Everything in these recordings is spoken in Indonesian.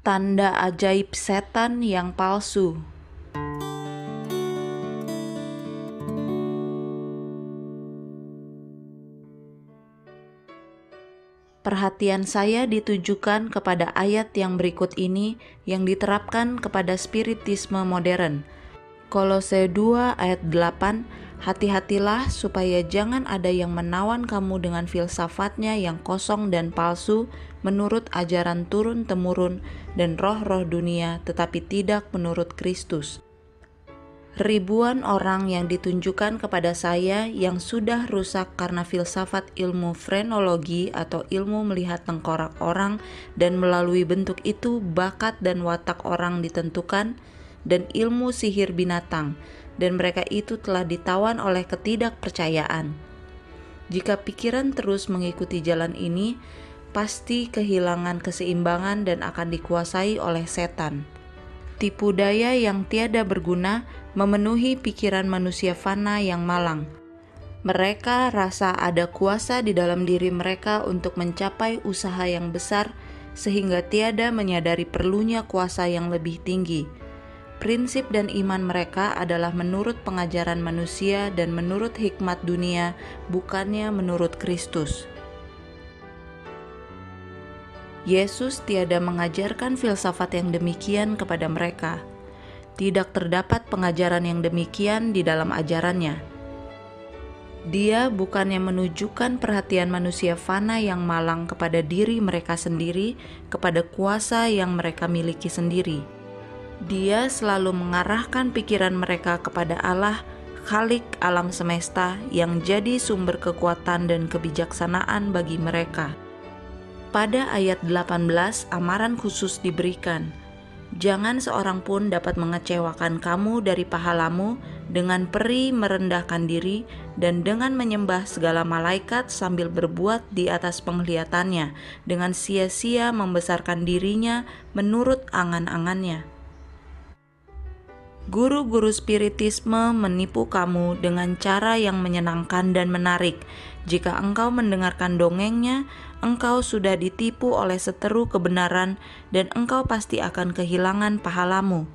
Tanda ajaib setan yang palsu. Perhatian saya ditujukan kepada ayat yang berikut ini yang diterapkan kepada spiritisme modern. Kolose 2 ayat 8 Hati-hatilah supaya jangan ada yang menawan kamu dengan filsafatnya yang kosong dan palsu menurut ajaran turun-temurun dan roh-roh dunia tetapi tidak menurut Kristus. Ribuan orang yang ditunjukkan kepada saya yang sudah rusak karena filsafat ilmu frenologi atau ilmu melihat tengkorak orang dan melalui bentuk itu bakat dan watak orang ditentukan dan ilmu sihir binatang dan mereka itu telah ditawan oleh ketidakpercayaan. Jika pikiran terus mengikuti jalan ini, pasti kehilangan keseimbangan dan akan dikuasai oleh setan. Tipu daya yang tiada berguna memenuhi pikiran manusia fana yang malang. Mereka rasa ada kuasa di dalam diri mereka untuk mencapai usaha yang besar, sehingga tiada menyadari perlunya kuasa yang lebih tinggi Prinsip dan iman mereka adalah menurut pengajaran manusia dan menurut hikmat dunia, bukannya menurut Kristus. Yesus tiada mengajarkan filsafat yang demikian kepada mereka. Tidak terdapat pengajaran yang demikian di dalam ajarannya. Dia bukannya menunjukkan perhatian manusia fana yang malang kepada diri mereka sendiri, kepada kuasa yang mereka miliki sendiri dia selalu mengarahkan pikiran mereka kepada Allah, Khalik alam semesta yang jadi sumber kekuatan dan kebijaksanaan bagi mereka. Pada ayat 18, amaran khusus diberikan. Jangan seorang pun dapat mengecewakan kamu dari pahalamu dengan peri merendahkan diri dan dengan menyembah segala malaikat sambil berbuat di atas penglihatannya, dengan sia-sia membesarkan dirinya menurut angan-angannya. Guru-guru spiritisme menipu kamu dengan cara yang menyenangkan dan menarik. Jika engkau mendengarkan dongengnya, engkau sudah ditipu oleh seteru kebenaran, dan engkau pasti akan kehilangan pahalamu.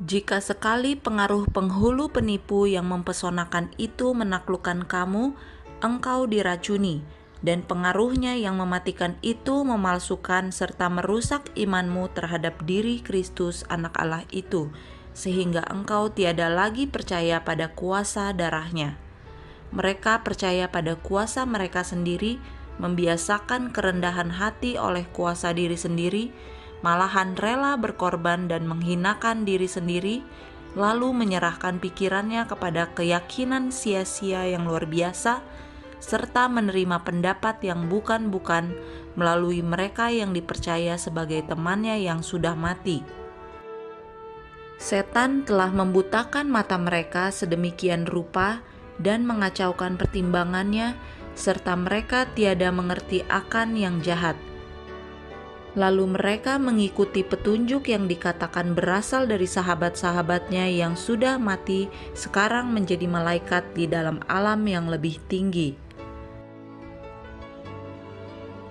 Jika sekali pengaruh penghulu penipu yang mempesonakan itu menaklukkan kamu, engkau diracuni, dan pengaruhnya yang mematikan itu memalsukan serta merusak imanmu terhadap diri Kristus, Anak Allah itu sehingga engkau tiada lagi percaya pada kuasa darahnya. Mereka percaya pada kuasa mereka sendiri, membiasakan kerendahan hati oleh kuasa diri sendiri, malahan rela berkorban dan menghinakan diri sendiri, lalu menyerahkan pikirannya kepada keyakinan sia-sia yang luar biasa, serta menerima pendapat yang bukan-bukan melalui mereka yang dipercaya sebagai temannya yang sudah mati Setan telah membutakan mata mereka sedemikian rupa dan mengacaukan pertimbangannya, serta mereka tiada mengerti akan yang jahat. Lalu mereka mengikuti petunjuk yang dikatakan berasal dari sahabat-sahabatnya yang sudah mati, sekarang menjadi malaikat di dalam alam yang lebih tinggi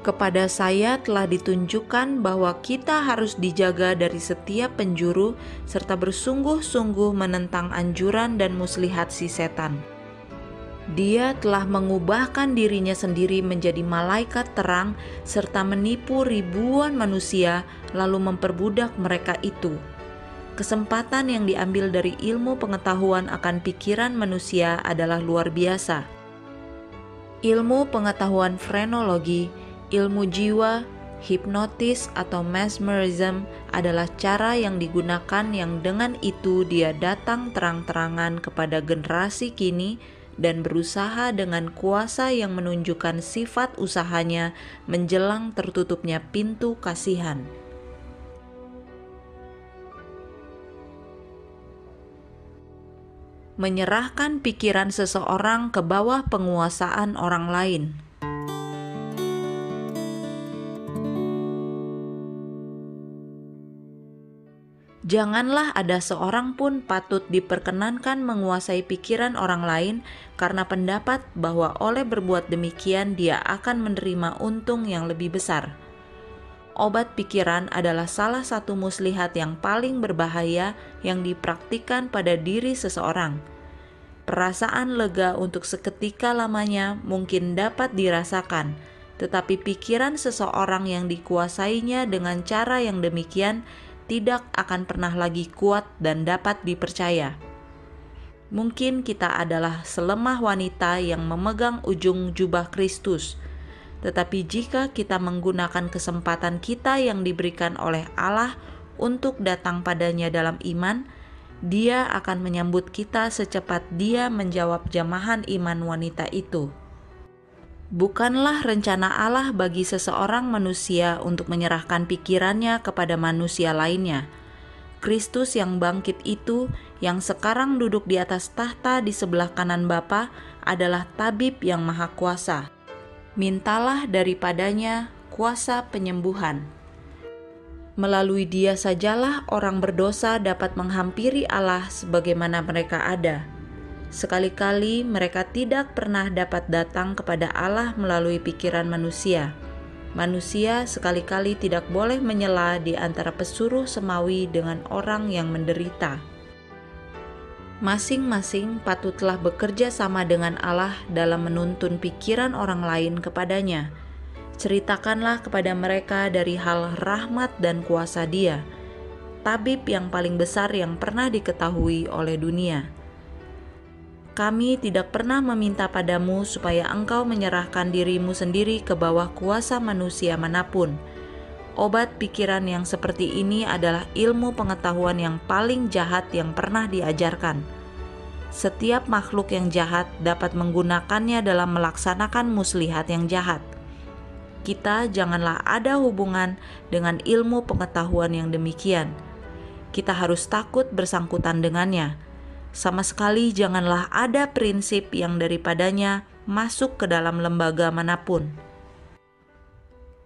kepada saya telah ditunjukkan bahwa kita harus dijaga dari setiap penjuru serta bersungguh-sungguh menentang anjuran dan muslihat si setan. Dia telah mengubahkan dirinya sendiri menjadi malaikat terang serta menipu ribuan manusia lalu memperbudak mereka itu. Kesempatan yang diambil dari ilmu pengetahuan akan pikiran manusia adalah luar biasa. Ilmu pengetahuan frenologi ilmu jiwa, hipnotis atau mesmerism adalah cara yang digunakan yang dengan itu dia datang terang-terangan kepada generasi kini dan berusaha dengan kuasa yang menunjukkan sifat usahanya menjelang tertutupnya pintu kasihan. Menyerahkan pikiran seseorang ke bawah penguasaan orang lain. Janganlah ada seorang pun patut diperkenankan menguasai pikiran orang lain karena pendapat bahwa oleh berbuat demikian dia akan menerima untung yang lebih besar. obat pikiran adalah salah satu muslihat yang paling berbahaya yang dipraktikkan pada diri seseorang. Perasaan lega untuk seketika lamanya mungkin dapat dirasakan, tetapi pikiran seseorang yang dikuasainya dengan cara yang demikian tidak akan pernah lagi kuat dan dapat dipercaya. Mungkin kita adalah selemah wanita yang memegang ujung jubah Kristus tetapi jika kita menggunakan kesempatan kita yang diberikan oleh Allah untuk datang padanya dalam iman, Dia akan menyambut kita secepat Dia menjawab jamahan iman wanita itu. Bukanlah rencana Allah bagi seseorang manusia untuk menyerahkan pikirannya kepada manusia lainnya. Kristus yang bangkit itu, yang sekarang duduk di atas tahta di sebelah kanan Bapa, adalah tabib yang maha kuasa mintalah daripadanya kuasa penyembuhan. Melalui dia sajalah orang berdosa dapat menghampiri Allah sebagaimana mereka ada. Sekali-kali mereka tidak pernah dapat datang kepada Allah melalui pikiran manusia. Manusia sekali-kali tidak boleh menyela di antara pesuruh semawi dengan orang yang menderita masing-masing patutlah bekerja sama dengan Allah dalam menuntun pikiran orang lain kepadanya. Ceritakanlah kepada mereka dari hal rahmat dan kuasa Dia, tabib yang paling besar yang pernah diketahui oleh dunia. Kami tidak pernah meminta padamu supaya engkau menyerahkan dirimu sendiri ke bawah kuasa manusia mana pun. Obat pikiran yang seperti ini adalah ilmu pengetahuan yang paling jahat yang pernah diajarkan setiap makhluk yang jahat dapat menggunakannya dalam melaksanakan muslihat yang jahat. Kita janganlah ada hubungan dengan ilmu pengetahuan yang demikian. Kita harus takut bersangkutan dengannya. Sama sekali janganlah ada prinsip yang daripadanya masuk ke dalam lembaga mana pun.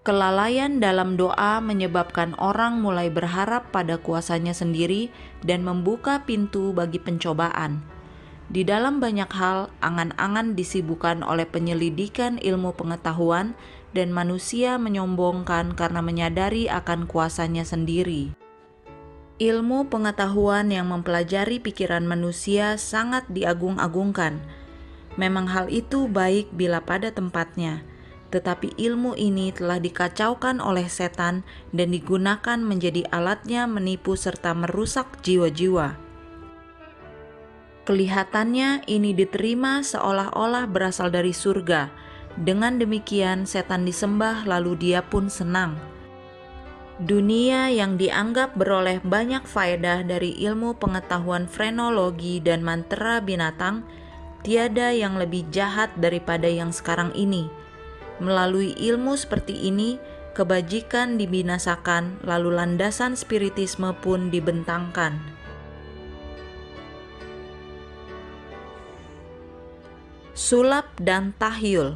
Kelalaian dalam doa menyebabkan orang mulai berharap pada kuasanya sendiri dan membuka pintu bagi pencobaan di dalam banyak hal, angan-angan disibukkan oleh penyelidikan ilmu pengetahuan, dan manusia menyombongkan karena menyadari akan kuasanya sendiri. Ilmu pengetahuan yang mempelajari pikiran manusia sangat diagung-agungkan. Memang hal itu baik bila pada tempatnya, tetapi ilmu ini telah dikacaukan oleh setan dan digunakan menjadi alatnya menipu serta merusak jiwa-jiwa. Kelihatannya ini diterima seolah-olah berasal dari surga. Dengan demikian, setan disembah, lalu dia pun senang. Dunia yang dianggap beroleh banyak faedah dari ilmu pengetahuan frenologi dan mantra binatang, tiada yang lebih jahat daripada yang sekarang ini. Melalui ilmu seperti ini, kebajikan dibinasakan, lalu landasan spiritisme pun dibentangkan. sulap dan tahyul.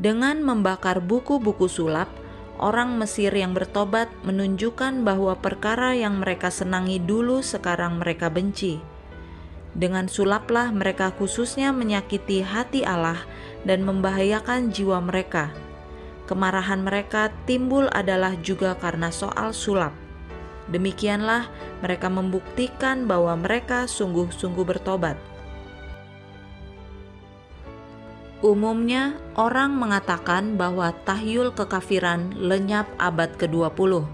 Dengan membakar buku-buku sulap, orang Mesir yang bertobat menunjukkan bahwa perkara yang mereka senangi dulu sekarang mereka benci. Dengan sulaplah mereka khususnya menyakiti hati Allah dan membahayakan jiwa mereka. Kemarahan mereka timbul adalah juga karena soal sulap. Demikianlah mereka membuktikan bahwa mereka sungguh-sungguh bertobat. Umumnya, orang mengatakan bahwa tahyul kekafiran lenyap abad ke-20.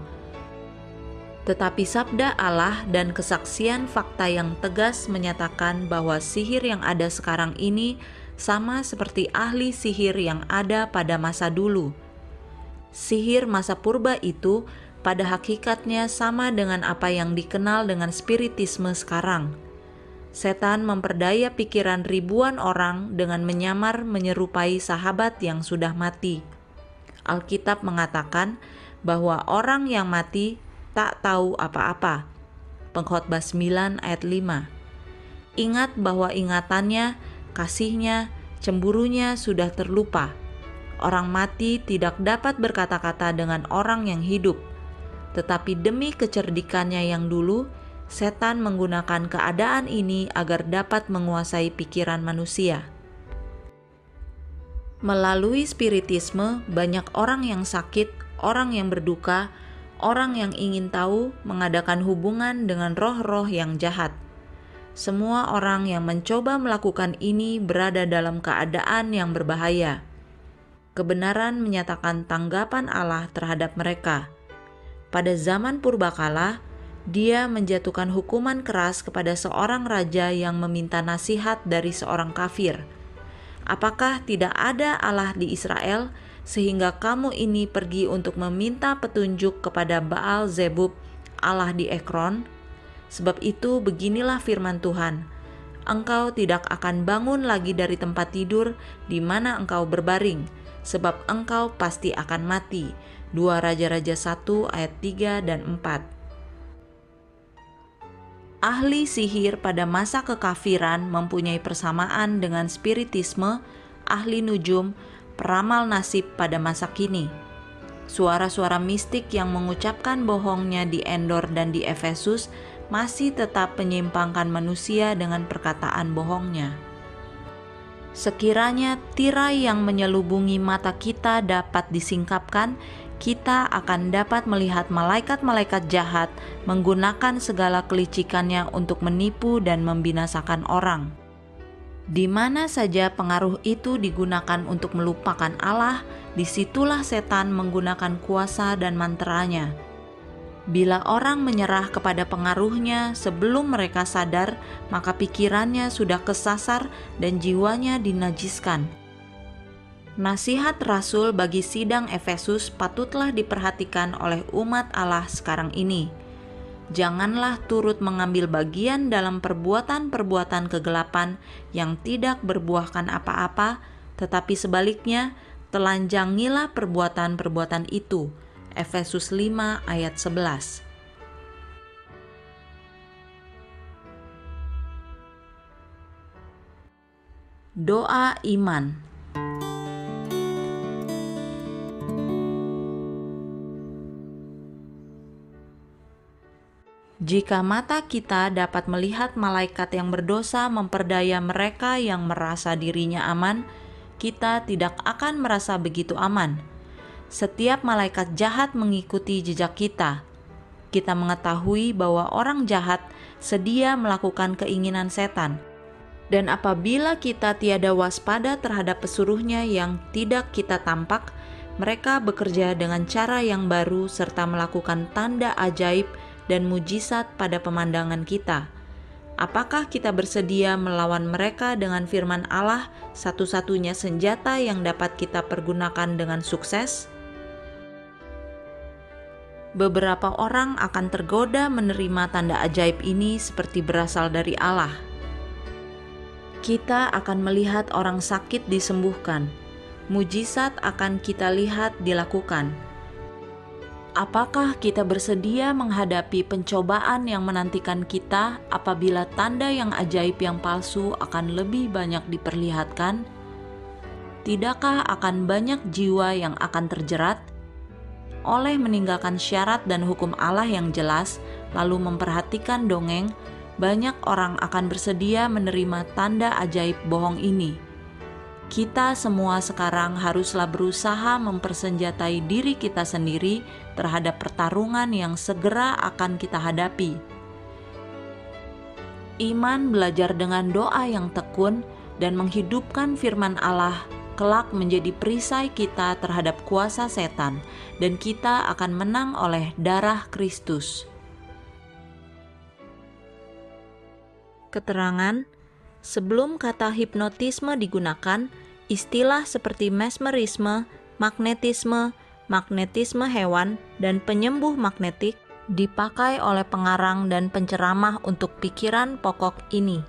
Tetapi sabda Allah dan kesaksian fakta yang tegas menyatakan bahwa sihir yang ada sekarang ini sama seperti ahli sihir yang ada pada masa dulu. Sihir masa purba itu pada hakikatnya sama dengan apa yang dikenal dengan spiritisme sekarang. Setan memperdaya pikiran ribuan orang dengan menyamar menyerupai sahabat yang sudah mati. Alkitab mengatakan bahwa orang yang mati tak tahu apa-apa. Pengkhotbah 9 ayat 5. Ingat bahwa ingatannya, kasihnya, cemburunya sudah terlupa. Orang mati tidak dapat berkata-kata dengan orang yang hidup tetapi demi kecerdikannya yang dulu, setan menggunakan keadaan ini agar dapat menguasai pikiran manusia. Melalui spiritisme, banyak orang yang sakit, orang yang berduka, orang yang ingin tahu mengadakan hubungan dengan roh-roh yang jahat. Semua orang yang mencoba melakukan ini berada dalam keadaan yang berbahaya. Kebenaran menyatakan tanggapan Allah terhadap mereka. Pada zaman purbakala, dia menjatuhkan hukuman keras kepada seorang raja yang meminta nasihat dari seorang kafir. Apakah tidak ada Allah di Israel sehingga kamu ini pergi untuk meminta petunjuk kepada Baal Zebub, Allah di Ekron? Sebab itu beginilah firman Tuhan, engkau tidak akan bangun lagi dari tempat tidur di mana engkau berbaring, sebab engkau pasti akan mati. 2 Raja-Raja 1 ayat 3 dan 4 ahli sihir pada masa kekafiran mempunyai persamaan dengan spiritisme, ahli nujum, peramal nasib pada masa kini. Suara-suara mistik yang mengucapkan bohongnya di Endor dan di Efesus masih tetap menyimpangkan manusia dengan perkataan bohongnya. Sekiranya tirai yang menyelubungi mata kita dapat disingkapkan, kita akan dapat melihat malaikat-malaikat jahat menggunakan segala kelicikannya untuk menipu dan membinasakan orang. Di mana saja pengaruh itu digunakan untuk melupakan Allah, di situlah setan menggunakan kuasa dan mantranya. Bila orang menyerah kepada pengaruhnya sebelum mereka sadar, maka pikirannya sudah kesasar dan jiwanya dinajiskan Nasihat Rasul bagi sidang Efesus patutlah diperhatikan oleh umat Allah sekarang ini. Janganlah turut mengambil bagian dalam perbuatan-perbuatan kegelapan yang tidak berbuahkan apa-apa, tetapi sebaliknya telanjangilah perbuatan-perbuatan itu. Efesus 5 ayat 11. Doa iman Jika mata kita dapat melihat malaikat yang berdosa memperdaya mereka yang merasa dirinya aman, kita tidak akan merasa begitu aman. Setiap malaikat jahat mengikuti jejak kita. Kita mengetahui bahwa orang jahat sedia melakukan keinginan setan. Dan apabila kita tiada waspada terhadap pesuruhnya yang tidak kita tampak, mereka bekerja dengan cara yang baru serta melakukan tanda ajaib dan mujizat pada pemandangan kita. Apakah kita bersedia melawan mereka dengan firman Allah, satu-satunya senjata yang dapat kita pergunakan dengan sukses? Beberapa orang akan tergoda menerima tanda ajaib ini seperti berasal dari Allah. Kita akan melihat orang sakit disembuhkan, mujizat akan kita lihat dilakukan Apakah kita bersedia menghadapi pencobaan yang menantikan kita apabila tanda yang ajaib yang palsu akan lebih banyak diperlihatkan? Tidakkah akan banyak jiwa yang akan terjerat oleh meninggalkan syarat dan hukum Allah yang jelas, lalu memperhatikan dongeng? Banyak orang akan bersedia menerima tanda ajaib bohong ini kita semua sekarang haruslah berusaha mempersenjatai diri kita sendiri terhadap pertarungan yang segera akan kita hadapi. Iman belajar dengan doa yang tekun dan menghidupkan firman Allah kelak menjadi perisai kita terhadap kuasa setan, dan kita akan menang oleh darah Kristus. Keterangan Sebelum kata hipnotisme digunakan, istilah seperti mesmerisme, magnetisme, magnetisme hewan, dan penyembuh magnetik dipakai oleh pengarang dan penceramah untuk pikiran pokok ini.